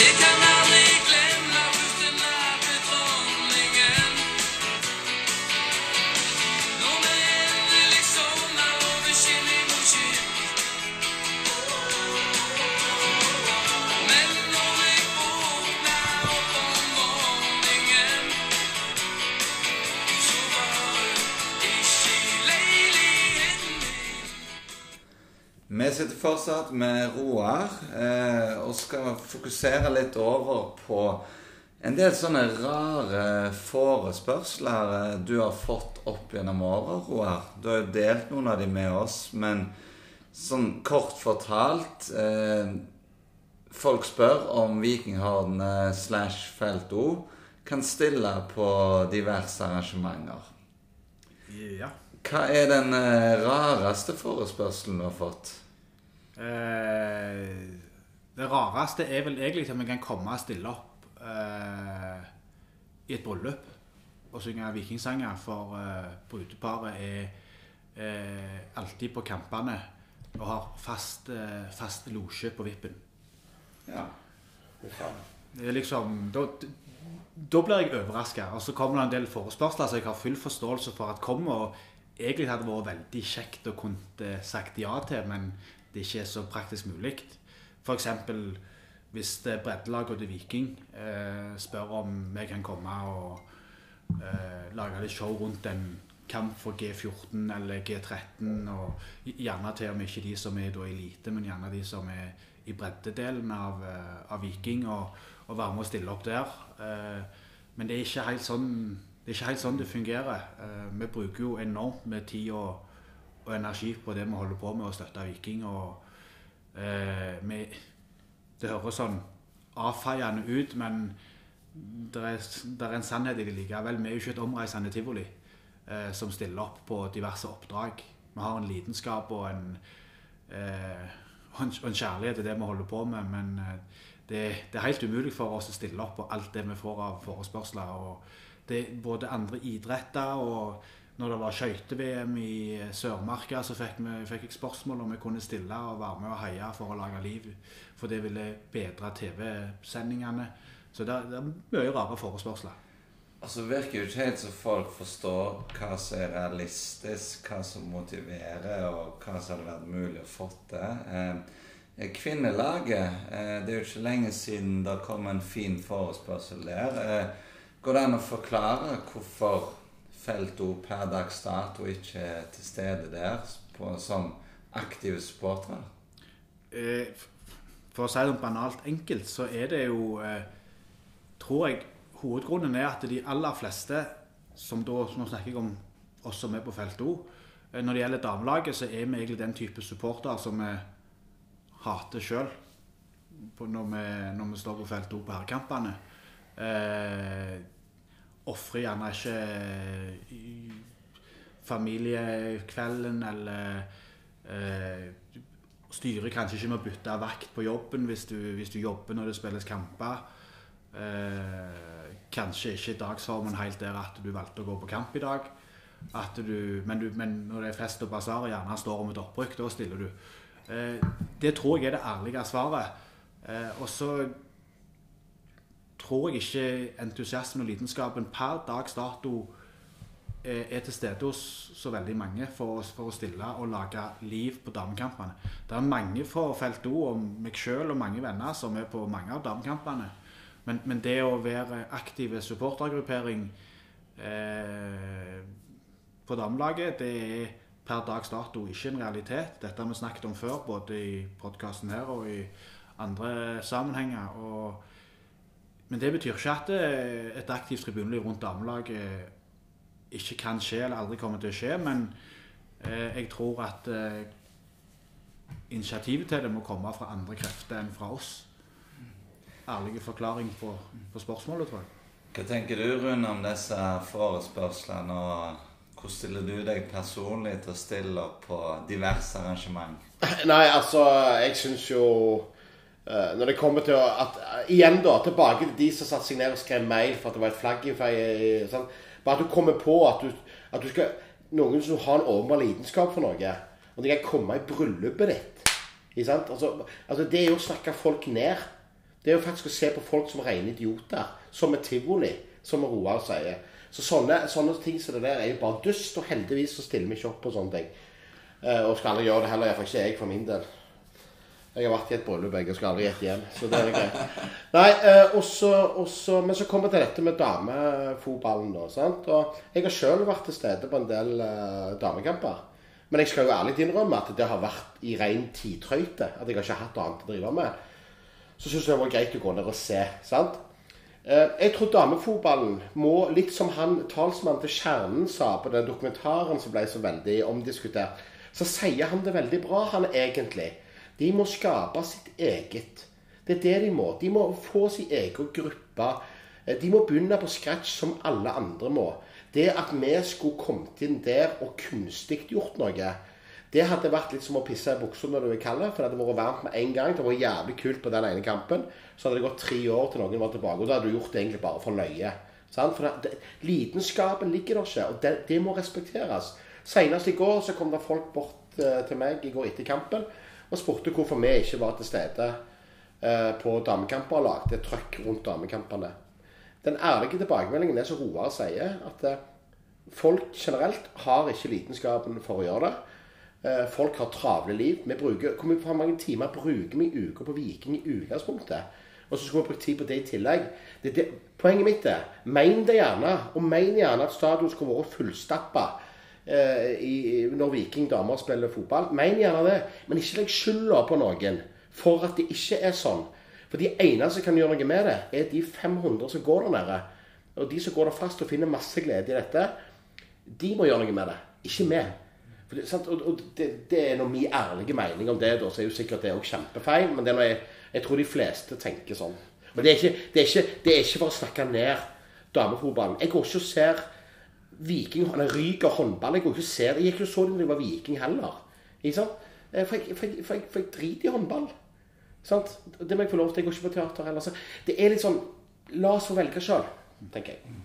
Jeg kan fortsatt med Roar eh, og skal fokusere litt over på en del sånne rare forespørsler eh, du har fått opp gjennom året, Roar. Du har jo delt noen av de med oss, men sånn kort fortalt eh, Folk spør om vikinghardene slash Felt O kan stille på diverse arrangementer. Ja. Hva er den eh, rareste forespørselen du har fått? Eh, det rareste er vel egentlig at vi kan komme og stille opp eh, i et bryllup og synge vikingsanger, for eh, brudeparet er eh, alltid på kampene og har fast, eh, fast losje på vippen. Ja. Det er liksom Da, da blir jeg overraska. Og så kommer det en del forespørsler som jeg har full forståelse for at kommer. Og egentlig hadde det vært veldig kjekt å kunne sagt ja til, men det ikke er så praktisk mulig. F.eks. hvis breddelaget til Viking eh, spør om vi kan komme og eh, lage litt show rundt en kamp for G14 eller G13, og gjerne til og med ikke de som er da elite, men gjerne de som er i breddedelen av, eh, av Viking, og, og være med og stille opp der. Eh, Men det er ikke helt sånn det, er ikke helt sånn det fungerer. Eh, Vi bruker jo enormt med tid og, og energi på det vi holder på med å støtte Viking. og eh, vi, Det høres sånn avfeiende ut, men det er, det er en sannhet i det likevel. Vi er jo ikke et omreisende tivoli eh, som stiller opp på diverse oppdrag. Vi har en lidenskap og en, eh, og en, kjærlighet til det vi holder på med, men eh, det, det er helt umulig for oss å stille opp på alt det vi får av forespørsler. og det er både andre idretter og når det var skøyte-VM i Sørmarka, så fikk, vi, fikk jeg spørsmål om vi kunne stille og være med og heie for å lage liv. For det ville bedre TV-sendingene. Så det, det er mye rare forespørsler. Altså virker jo ikke helt så folk forstår hva som er realistisk, hva som motiverer, og hva som hadde vært mulig å få til. Eh, kvinnelaget eh, Det er jo ikke lenge siden det kom en fin forespørsel der. Eh, går det an å forklare hvorfor Felto per dags dato ikke er til stede der på, som aktive supportere? Eh, For å si det banalt enkelt, så er det jo eh, Tror jeg hovedgrunnen er at de aller fleste, som da Nå snakker jeg om oss som er på felt O. eh, Når det gjelder damelaget, så er vi egentlig den type supporter som vi hater sjøl når, når vi står på felt O på herrekampene. Ofrer gjerne ikke eh, familiekvelden eller eh, styrer kanskje ikke med å bytte vakt på jobben hvis du, hvis du jobber når det spilles kamper. Eh, kanskje ikke dagsformen helt der at du valgte å gå på kamp i dag. Du, men, du, men når det er fest og basar og gjerne står om et opprykk, da stiller du. Eh, det tror jeg er det ærlige svaret. Eh, og så tror jeg ikke entusiasmen og lidenskapen per dags dato eh, er til stede hos så veldig mange for, for å stille og lage liv på damekampene. Det er mange for Felt O og meg sjøl og mange venner som er på mange av damekampene. Men, men det å være aktiv supportergruppering eh, på damelaget, det er per dags dato ikke en realitet. Dette har vi snakket om før, både i podkasten her og i andre sammenhenger. Og, men det betyr ikke at eh, et aktivt tribuneliv rundt damelaget ikke kan skje eller aldri kommer til å skje, men eh, jeg tror at eh, initiativet til det må komme fra andre krefter enn fra oss. Ærlig forklaring på, på spørsmålet, tror jeg. Hva tenker du, Rune, om disse forespørslene? og Hvordan stiller du deg personlig til å stille opp på diverse arrangement? Nei, altså, jeg syns jo eh, Når det kommer til at, Igjen, da, tilbake til de som satte seg ned og skrev mail for at det var et flagg i feie. Sånn. Bare at du kommer på at du, at du skal Noen som har en åpenbar lidenskap for noe, og de kan komme i bryllupet ditt. Ikke? Altså, altså, det er jo å snakke folk ned. Det er jo faktisk å se på folk som rene idioter. Som er tivoli, som Roar sier. Så sånne, sånne ting som det der er jo bare dust, og heldigvis så stiller vi ikke opp på sånne ting. Eh, og skal aldri gjøre det heller, iallfall ikke jeg for min del. Jeg har vært i et bryllup, jeg, og skal aldri gjette hjem. Så det er greit. Nei, eh, og så- Men så kommer vi til dette med damefotballen, da. sant? Og jeg har sjøl vært til stede på en del eh, damekamper. Men jeg skal jo ærlig innrømme at det har vært i ren tidtrøyte. At jeg har ikke hatt annet å drive med. Så syns jeg det var greit å gå ned og se. sant? Eh, Jeg tror damefotballen må, litt som han talsmannen til Kjernen sa på den dokumentaren som ble så veldig omdiskutert, så sier han det veldig bra, han egentlig. De må skape sitt eget. Det er det de må. De må få sin egen gruppe. Eh, De må begynne på scratch som alle andre må. Det at vi skulle kommet inn der og kunstig gjort noe, det hadde vært litt som å pisse i buksa når du er kald, for det hadde vært varmt med en gang. Det var jævlig kult på den ene kampen. Så hadde det gått tre år til noen var tilbake, og da hadde du gjort det egentlig bare for løye. Sant? For det, lidenskapen ligger der ikke, og det, det må respekteres. Senest i går så kom det folk bort eh, til meg i går etter kampen og spurte hvorfor vi ikke var til stede eh, på damekamper og lagde trøkk rundt damekampene. Den ærlige tilbakemeldingen er som Roar sier, at eh, folk generelt har ikke lidenskapen for å gjøre det. Eh, Folk har travle liv. Vi bruker, hvor mange timer bruker vi i uka på Viking i utgangspunktet? Og så skulle vi brukt tid på det i tillegg. Det, det, poenget mitt er men det gjerne. Og men gjerne at stadion skulle vært fullstappa i, når Viking damer spiller fotball. Men gjerne det. Men ikke legg skylda på noen for at det ikke er sånn. For de eneste som kan gjøre noe med det, er de 500 som går der nede. Og de som går der fast og finner masse glede i dette, de må gjøre noe med det. Ikke vi. Det? Og, og det, det er nå min ærlige mening om det. Da, så er jo sikkert det også kjempefeil, men det er noe jeg, jeg tror de fleste tenker sånn. Men det er, ikke, det, er ikke, er ikke for å snakke ned damefotballen. Jeg går ikke og ser Viking Han ryker håndball. Jeg ikke ser Jeg gikk ikke så det når jeg var Viking heller. Ikke sant? Eh, For jeg, for jeg, for jeg, for jeg driter i håndball. Sant? Det må jeg få lov til. Jeg går ikke på teater heller. Så det er litt sånn La oss få velge sjøl, tenker jeg.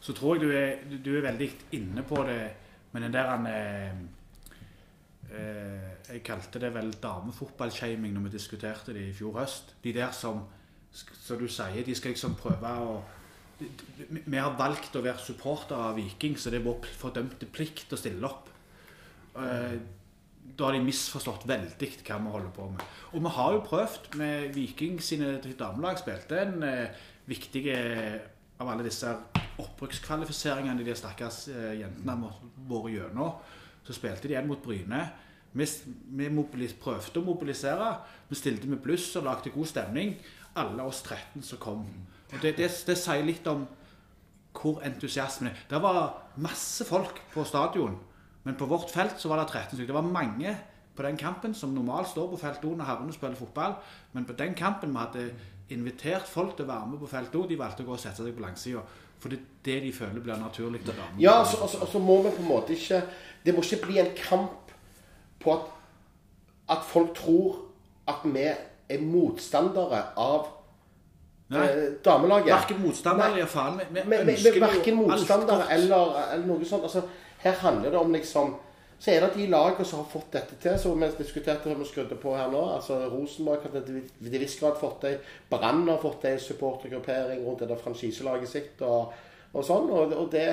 Så tror jeg du er, du- du er veldig inne på det med den der han, eh, eh, Jeg kalte det vel damefotballshaming når vi diskuterte det i fjor høst. De der som, som du sier, de skal liksom prøve å vi- har valgt å være supportere av Viking, så det er vår fordømte plikt å stille opp. Eh, da har de misforstått veldig hva vi holder på med. Og vi har jo prøvd med Viking sine damelag spilte en eh, viktig av alle disse oppbrukskvalifiseringene de stakkars eh, jentene har vært gjennom. Så spilte de igjen mot Bryne. Vi, prøvde å mobilisere. Vi stilte med bluss og lagde god stemning. Alle oss 13 som kom. Og det, det, det sier litt om hvor entusiasmen er. Det var masse folk på stadion, men på vårt felt så var det 13 stykker. Det var mange på den kampen som normalt står på felt O når herrene spiller fotball, men på den kampen vi hadde invitert folk til å være med på felt O, de valgte å gå og sette seg på langsida. For det er det de føler blir naturlig til damer. Ja, og så- og så- og må vi på en måte ikke Det må ikke bli en kamp på at, at folk tror at vi er motstandere av damelaget. Verken motstander eller faen. Vi, vi Vi, verken motstandere eller, eller noe sånt. Altså, her handler det om liksom Så er det de lagene som har fått dette til, som vi diskuterte vi skrudde på her nå. altså Rosenborg har til viss grad fått det. Brann har fått det, supportergruppering rundt det der franchiselaget sitt og, og sånn. Og, og det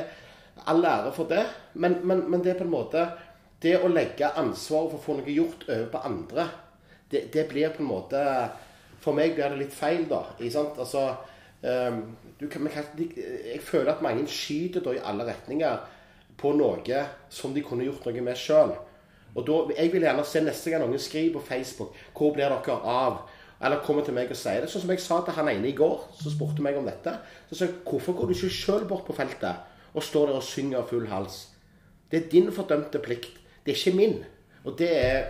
All ære for det. Men, men, men det er på en måte Det å legge ansvaret for å få noe gjort over på andre, det, det blir på en måte For meg blir det litt feil, da. Altså um, kan, jeg føler at mange skyter da i alle retninger på noe som de kunne gjort noe med sjøl. Og da, Jeg vil gjerne se neste gang noen skriver på Facebook 'Hvor blir dere av?' Eller kommer til meg og sier det. Sånn som jeg sa til han ene i går, som spurte meg om dette. Så sa jeg 'Hvorfor går du ikke sjøl bort på feltet og står der og synger av full hals?' Det er din fordømte plikt. Det er ikke min. Og det er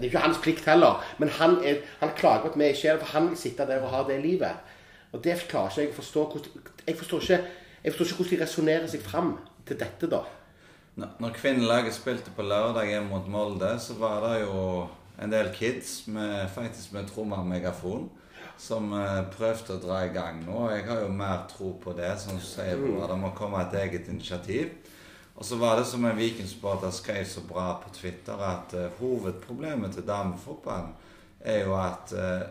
det er ikke hans plikt heller, men han, er, han klager på at vi ikke er det, for han vil sitte der og ha det livet. Og det klarer ikke jeg å forstå. Jeg forstår ikke, jeg forstår ikke hvordan de resonnerer seg fram til dette, da. Når kvinnelaget spilte på lørdag hjemme mot Molde, så var det jo en del kids med, faktisk med tromme og megafon som eh, prøvde å dra i gang nå. Jeg har jo mer tro på det, som du sier, Bror. Det må komme et eget initiativ. Og så var det som en Viking-supporter skrev så bra på Twitter, at uh, hovedproblemet til damefotballen er jo at uh,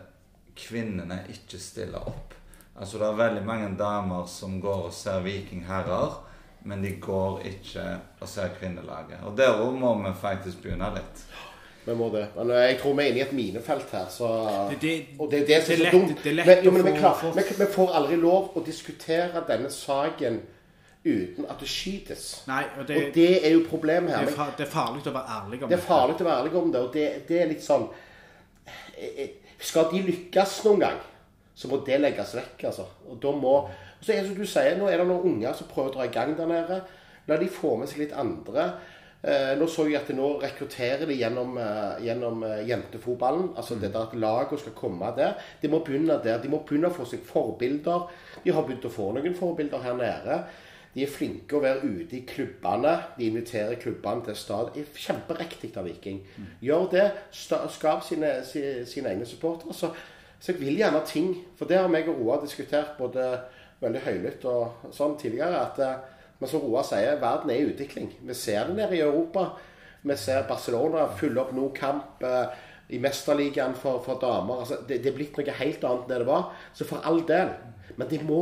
kvinnene ikke stiller opp. Altså Det er veldig mange damer som går og ser Viking herrer, men de går ikke og ser kvinnelaget. Og der må vi faktisk begynne litt. Vi må det. Men eh, jeg tror vi er inne i et minefelt her, så Det- det- Og det er det som er så dumt. det er lett Men- jo, men å vi, vi, vi får aldri lov å diskutere denne saken uten at det skytes. Nei, og det, Og det er jo problemet her. det, er, fa det er farlig å være ærlig om det er farlig å være ærlig om det, og det, det er litt sånn eh, eh, Skal de lykkes noen gang, så må det legges vekk, altså. Og da må og så er det som du sier, Nå er det noen unger som prøver å dra i gang der nede. La de få med seg litt andre. Eh, nå så jeg at nå rekrutterer de gjennom, eh, gjennom jentefotballen. Altså det der at lagene skal komme der. De må begynne der. De må begynne å få seg forbilder. De har begynt å få noen forbilder her nede. De er flinke å være ute i klubbene. De inviterer klubbene til stad. Er Kjemperiktig av Viking. Gjør det. Skap sine, si- sine egne supportere. Så, så jeg vil gjerne ting For det har meg og Roar diskutert både veldig høylytt og sånn tidligere. at eh, Men som Roar sier, verden er i utvikling. Vi ser det nede i Europa. Vi ser Barcelona fylle opp noen kamp eh, i Mesterligaen for, for damer. Altså, det, det er blitt noe helt annet enn det det var. Så for all del. Men de må,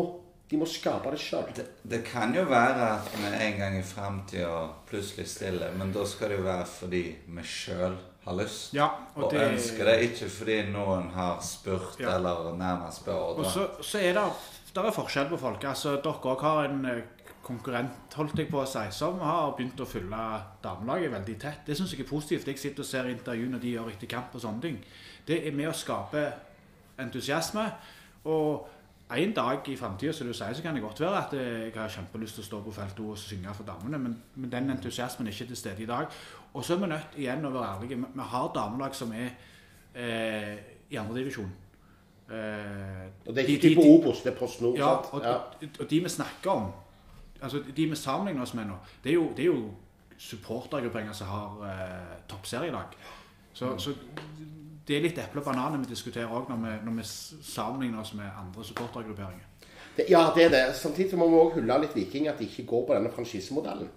de må skape det sjøl. Det, det kan jo være at vi en gang i framtida plutselig stiller, men da skal det jo være fordi vi sjøl har lyst. Ja, og og det- ønsker det, ikke fordi noen har spurt Ja. eller nærmest Og beordra. så, så er det, der er forskjell på folk. Altså, dere òg har en eh, konkurrent holdt jeg på å si, som har begynt å fylle damelaget veldig tett. Det syns jeg er positivt. Jeg sitter og ser intervjuene de gjør etter kamp og sånne ting. Det er med å skape entusiasme. Og en dag i framtida som du sier, så kan det godt være at jeg har kjempelyst til å stå på feltet og synge for damene, men, men den entusiasmen er ikke til stede i dag. Og så er vi nødt igjen å være ærlige. Vi- har damelag som er eh, i andredivisjon. Eh, Og det er ikke de- på de- Obos, det er på Nord. ja, og, Ja. og, og de vi snakker om, altså de vi sammenligner oss med nå, det er jo, det er jo supportergrupperinger som har eh, toppserielag. Så, så det er litt eple og bananer vi diskuterer òg når, vi- når vi sammenligner oss med andre supportergrupperinger. Ja, det er det. Samtidig må vi også hylle litt Viking at de ikke går på denne franchisemodellen.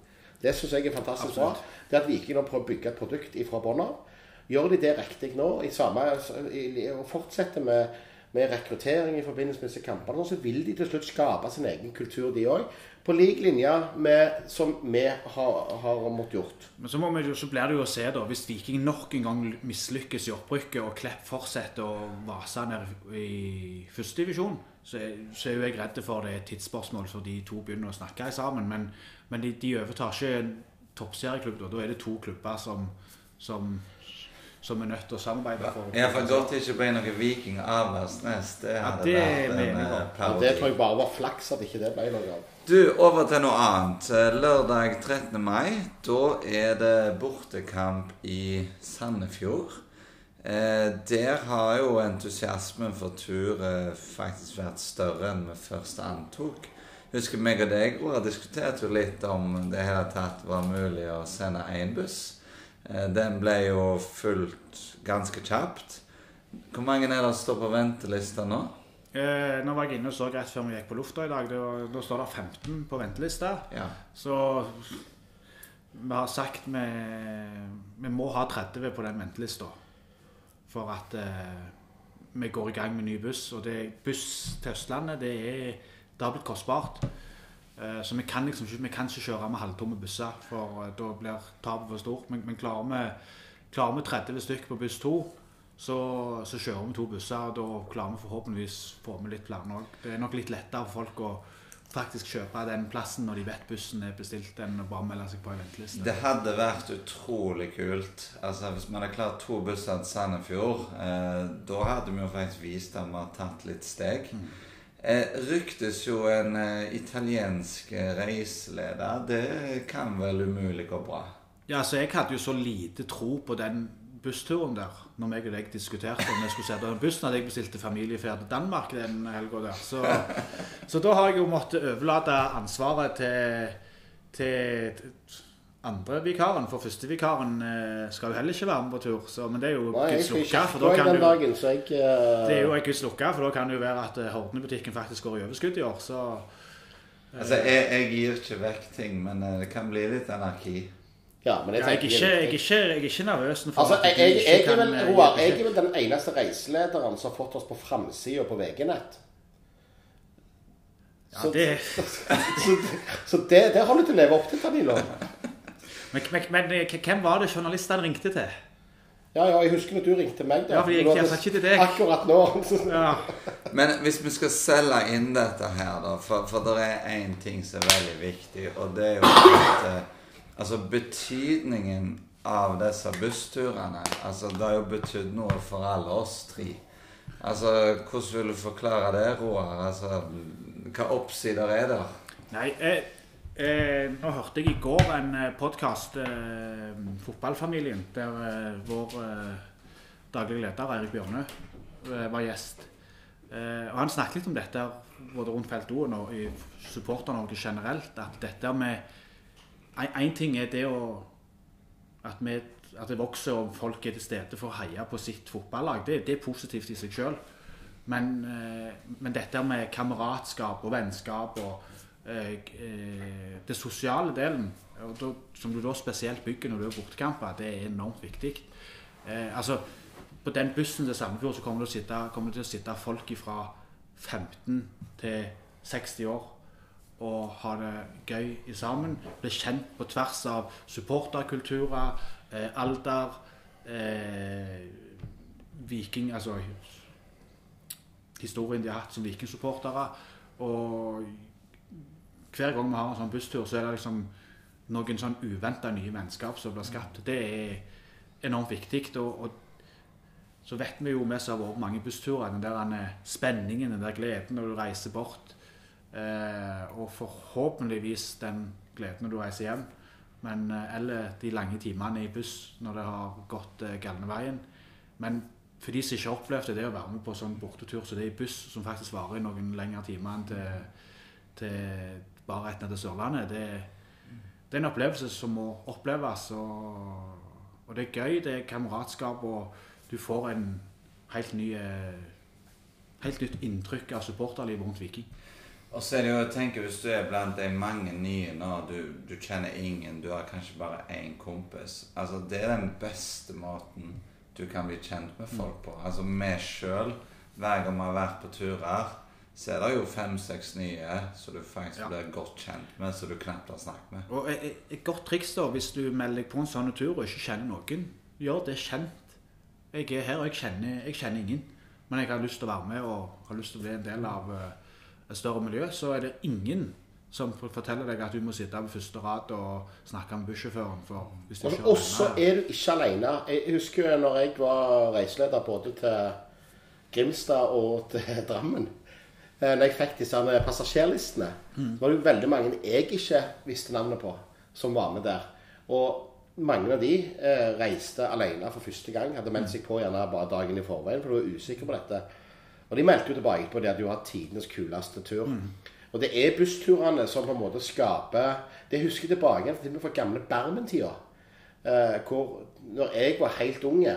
Det syns jeg er fantastisk bra. Det at Viking nå prøver å bygge et produkt fra bånn av. Gjør de det riktig nå, i samme, og fortsetter med, med rekruttering i forbindelse med disse kampene, så vil de til slutt skape sin egen kultur, de òg. På lik linje med som vi har, har måttet gjort. Men så, må vi, så blir det jo å se, da, hvis Viking nok en gang mislykkes i opprykket, og Klepp fortsetter å vase ned i førstedivisjon, så, så er jo jeg redd for det er et tidsspørsmål så de to begynner å snakke sammen. Men, men de, de overtar ikke en toppserieklubb, da. Da er det to klubber som, som, som er nødt til å samarbeide for Ja, for godt det ikke ble noe Viking Aversnes. Det hadde det vært en eh, parodi. det tror jeg bare var flaks at ikke det ble noe av. Du, over til noe annet. Eh, Lørdag 13. mai, da er det bortekamp i Sandefjord. Eh, der har jo entusiasmen for tur eh, faktisk vært større enn vi først antok. Husker meg og deg Roar, diskuterte jo litt om det hele tatt var mulig å sende én buss. Eh, den ble jo fulgt ganske kjapt. Hvor mange er det som står på ventelista nå? Eh, nå var jeg inne og så rett før vi gikk på lufta i dag. Det var, da står det 15 på ventelista. Ja. Så vi har sagt vi, vi må ha 30 på den ventelista for at eh, vi går i gang med ny buss. Og det, buss til Østlandet, det, er, det har blitt kostbart. Eh, så vi kan liksom vi kan ikke kjøre med halvtomme busser, for eh, da blir tapet for stort. Men, men klarer, vi, klarer vi 30 stykk på buss 2, så, så kjører vi to busser. Og da klarer vi forhåpentligvis få med litt flere òg. Det er nok litt lettere for folk å faktisk kjøpe den plassen når de vet bussen er bestilt, enn å bare melde seg på en venteliste. Det hadde vært utrolig kult. Altså Hvis vi hadde klart to busser til Sandefjord, eh, da hadde vi jo faktisk vist at vi har tatt litt steg. Eh, ryktes jo en eh, italiensk eh, reiseleder. Det kan vel umulig gå bra. Ja, så Jeg hadde jo så lite tro på den bussturen der når meg og deg diskuterte om jeg skulle sette den bussen. Hadde jeg bestilt familieferd til Danmark den helga der. Så, så da har jeg jo måttet overlate ansvaret til, til, til andre vikaren. For første vikaren eh, skal jo heller ikke være med på tur. Så, men det er jo Nei, Guds lukke. For da kan jo, dagen, jeg uh... det er jo Guds lukke, for da kan det jo være at eh, Hordene-butikken faktisk går i overskudd i år. Så Altså Jeg, jeg gir ikke vekk ting, men det kan bli litt anarki. Ja, men jeg Ja, jeg, er ikke, jeg, er ikke, jeg er ikke nervøs for Altså, jeg, jeg, ikke jeg, er kan, vel, Roar, jeg er vel den eneste reiselederen som har fått oss på framsida på VG-nett. Ja, det, Så, så det, det har du til å leve opp til, Danilo. Men, men, men eh, hvem var det journalistene ringte til? Ja, ja, jeg husker når du ringte meg. da. Ja, for jeg gikk det- ikke til deg. Akkurat nå. Ja. Men hvis vi skal selge inn dette her, da For, for det er én ting som er veldig viktig, og det er jo at eh, Altså betydningen av disse bussturene Altså, det har jo betydd noe for alle oss tre. Altså, hvordan vil du forklare det, Roar? Altså, hva oppsider er der? Nei, eh, eh, nå hørte jeg i går en podkast, eh, Fotballfamilien, der eh, vår eh, daglige leder Eirik Bjørnø eh, var gjest. Eh, og Han snakket litt om dette både rundt Felt O og i Supporter-Norge generelt. At dette med Én ting er det å at, vi, at det vokser og folk er til stede for å heie på sitt fotballag. Det, det er positivt i seg sjøl. Men, eh, men dette med kameratskap og vennskap og eh, eh, det sosiale delen, som du da spesielt bygger når du er bortekamper, det er enormt viktig. Eh, altså, på den bussen til Sandefjord så kommer det, kommer det til å sitte folk fra 15 til 60 år og ha det gøy sammen. Bli kjent på tvers av supporterkulturer, eh, alder, eh, viking Altså historien de har hatt som vikingsupportere. Og hver gang vi har en sånn busstur, så er det liksom noen sånn uventa nye vennskap som blir skapt. Det er enormt viktig. Og, og så vet vi jo, vi som har vært mange bussturer, den der eh, spenningen, den der gleden når du reiser bort. Eh, og forhåpentligvis den gleden når du reiser hjem. Men, eh, eller de lange timene i buss når det har gått eh, galne veien. Men for de som ikke opplevde det å være med på sånn bortetur, så det er i buss som faktisk varer i noen lengre timer enn til, til bare rett ned til Sørlandet, det, det er en opplevelse som må oppleves. Og, og det er gøy, det er kameratskap, og du får en helt ny eh, helt nytt inntrykk av supporterlivet rundt Viking. Og så er det jo, jeg tenker Hvis du er blant de mange nye nå, du, du kjenner ingen, du har kanskje bare én kompis Altså, Det er den beste måten du kan bli kjent med folk på. Altså meg sjøl, hver gang vi har vært på turer, så er det jo fem-seks nye som du faktisk Ja. blir godt kjent med, som du knapt har snakket med. Og et, et godt triks da, hvis du melder deg på en sånn tur og ikke kjenner noen, gjør det kjent. Jeg er her og jeg kjenner, jeg kjenner ingen, men jeg har lyst til å være med og har lyst til å bli en del av eh, et større miljø. Så er det ingen som forteller deg at du må sitte på første rad og snakke med bussjåføren. For hvis du Og ikke er så alene- er du ikke alene. Jeg husker jo når jeg var reiseleder både til Grimstad og til Drammen. Eh, Når jeg fikk disse passasjerlistene, passasjerlistene, så var det jo veldig mange jeg ikke visste navnet på, som var med der. Og mange av de eh, reiste alene for første gang. Hadde meldt seg på gjerne bare dagen i forveien, for du var usikker på dette. Og de meldte jo tilbake på det at du har tidenes kuleste tur. Og det er bussturene som på en måte skaper Det husker jeg tilbake igjen til fra gamle Bermen-tida. Eh, hvor når jeg var helt unge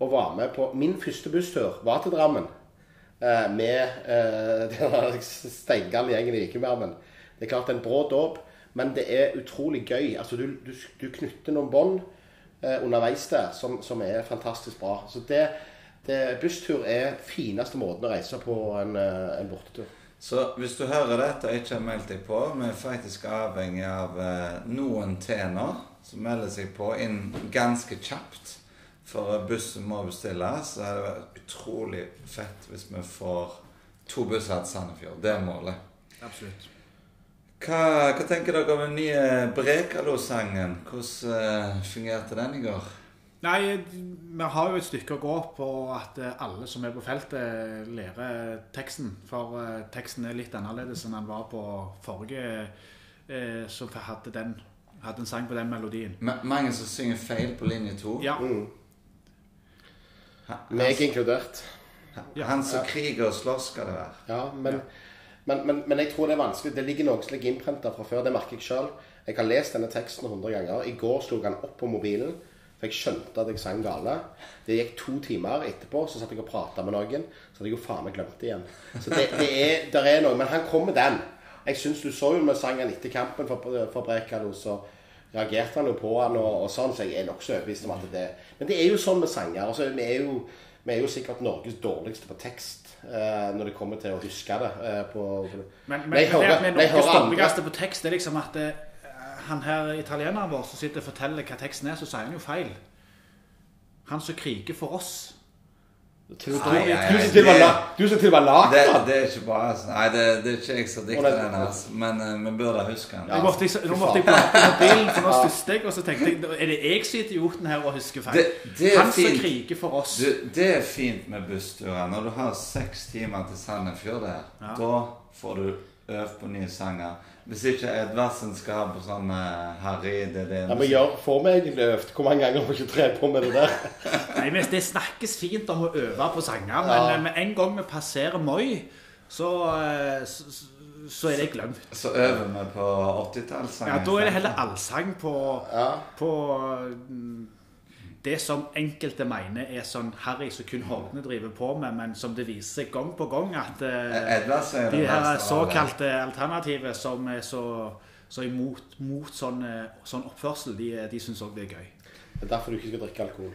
og var med på Min første busstur var til Drammen. Eh, med eh, den steingale gjengen i Vikingbermen. Det er klart en brå dåp, men det er utrolig gøy. Altså Du, du, du knytter noen bånd eh, underveis der som, som er fantastisk bra. Så det, det Busstur er fineste måten å reise på en, eh, en bortetur. Så hvis du hører dette og ikke har meldt deg på, vi er faktisk avhengig av eh, noen tjener som melder seg på inn ganske kjapt. For bussen må bestilles. Så det vært utrolig fett hvis vi får to busser til Sandefjord. Det er målet. Absolutt. Hva, hva tenker dere om den nye Brekalo-sangen? Hvordan eh, fungerte den i går? Nei, vi har jo et stykke å gå på at eh, alle som er på feltet, lærer teksten. For eh, teksten er litt annerledes enn den var på forrige, eh, som hadde, den, hadde en sang på den melodien. Ma- Mange som synger feil på linje to. Ja, Ha- Meg inkludert. Han som kriger og slåss, skal det være. Ja, men, men, men, men jeg tror det er vanskelig. Det ligger noe som ligger innprenta fra før. Det merker jeg sjøl. Jeg har lest denne teksten 100 ganger. I går slo han opp på mobilen, for jeg skjønte at jeg sang gale. Det gikk to timer etterpå, så satt jeg og prata med noen. Så hadde jeg jo faen meg glemt det igjen. Så det, det er, der er noe. Men han kom med den. Jeg syns du så jo vi sang den etter kampen for, for Brekalo, så reagerte han jo på han og, og sånn, så jeg er nokså overbevist om at det Men det er jo sånn med sanger. Altså, vi, er jo, vi er jo sikkert Norges dårligste på tekst eh, når det kommer til å huske det. Eh, på, på Men, men jeg det at vi er Norges dårligste på tekst, det er liksom at det, han her italieneren vår som sitter og forteller hva teksten er, så sier han jo feil. Han som kriger for oss. Nei, du som til og med med Det, den! det er ikke bare sånn. Nei, det, det er ikke jeg som dikter den, altså. men uh, vi burde huske den. Nå måtte jeg, måtte jeg på mobilen, for nå stusset jeg, og så tenkte jeg er det jeg som er idioten her og husker feil? Det, det er han som kriger for oss. Du, det er fint med bussturer. Når du har seks timer til Sandefjord der, Ja. da får du øvd på nye sanger. Hvis ikke Edvardsen skal ha på sånn uh, Harry det, det, Ja, men gjør, får vi egentlig øvd? Hvor mange ganger har vi ikke trent på med det der? Nei, men Det snakkes fint om å øve på sanger, men Ja. eh, med en gang vi passerer Moi, så, eh, så, så er det glemt. Så øver vi på 80-tallssanger. Ja, Da er det heller allsang på, Ja. på det som enkelte mener er sånn harry som kun Horne driver på med, men som det viser seg gang på gang at uh, de her såkalte alternativet som er så, så imot mot sånn, eh, sånn oppførsel, de, de syns òg det er gøy. Det er derfor du ikke skal drikke alkohol.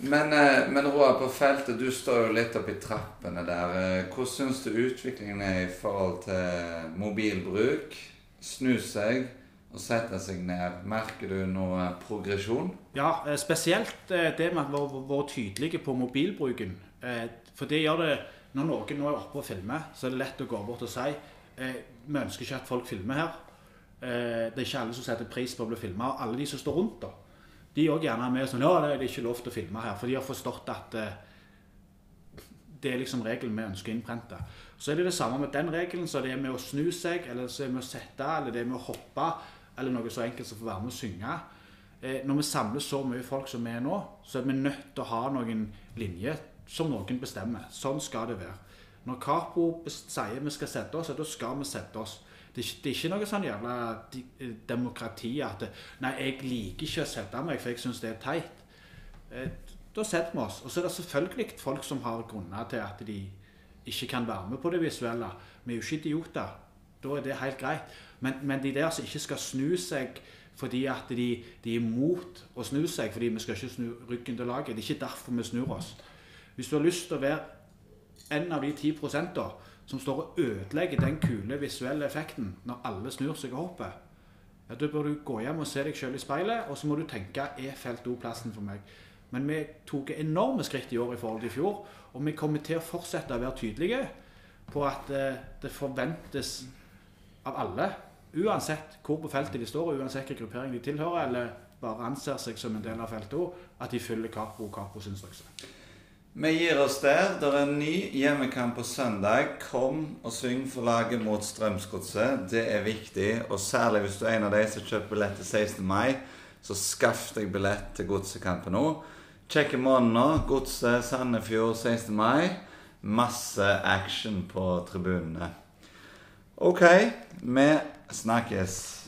Men, eh, men Roar, på feltet, du står jo litt oppi trappene der. Eh, Hvordan syns du utviklingen er i forhold til mobilbruk? Snu seg og sette seg ned. Merker du noe progresjon? Ja, eh, spesielt eh, det med at vi har vært tydelige på mobilbruken. Eh, For det gjør det Når noen nå er oppe og filmer, så er det lett å gå bort og si vi ønsker ikke at folk filmer her. Det er ikke alle som setter pris på å bli filma. Alle de som står rundt, da. De er også gjerne med sånn Ja, det er ikke lov til å filme her. For de har forstått at det er liksom regelen vi ønsker å innprente. Så er det det samme med den regelen, så det er med å snu seg, eller så er det med å sette, eller det er med å hoppe, eller noe så enkelt som å få være med å synge. Eh, når vi samler så mye folk som vi er nå, så er vi nødt til å ha noen linjer som noen bestemmer. Sånn skal det være. Når Capo sier vi skal sette oss, da skal vi sette oss. Det er ikke noe sånn jævla eh, demokrati at Nei, jeg liker ikke å sette meg, for jeg syns det er teit. Eh, Da setter vi oss. Og så er det selvfølgelig folk som har grunner til at de ikke kan være med på det visuelle. Vi er jo ikke idioter. Da er det helt greit. Men, men de der som ikke skal snu seg fordi at de, de er imot å snu seg, fordi vi skal ikke snu ryggen til laget. Det er ikke derfor vi snur oss. Hvis du har lyst til å være en av de ti prosenter som står og ødelegger den kule visuelle effekten når alle snur seg og hopper, ja, da bør du gå hjem og se deg selv i speilet, og så må du tenke er felt O plassen for meg? Men vi tok enorme skritt i år i forhold til i fjor, og vi kommer til å fortsette å være tydelige på at eh, det forventes av alle, uansett hvor på feltet de står, og uansett hvilken gruppering de tilhører, eller bare anser seg som en del av feltet òg, at de følger Capo og Capos instrukser. Vi gir oss der. Det er en ny hjemmekamp på søndag. Kom og syng for laget mot Strømsgodset. Det er viktig. Og særlig hvis du er en av de som kjøper billett til 16. mai, så skaff deg billett til Godsekampen nå. Sjekk i måneden nå. Godset Sandefjord 16. mai. Masse action på tribunene. OK, vi snakkes.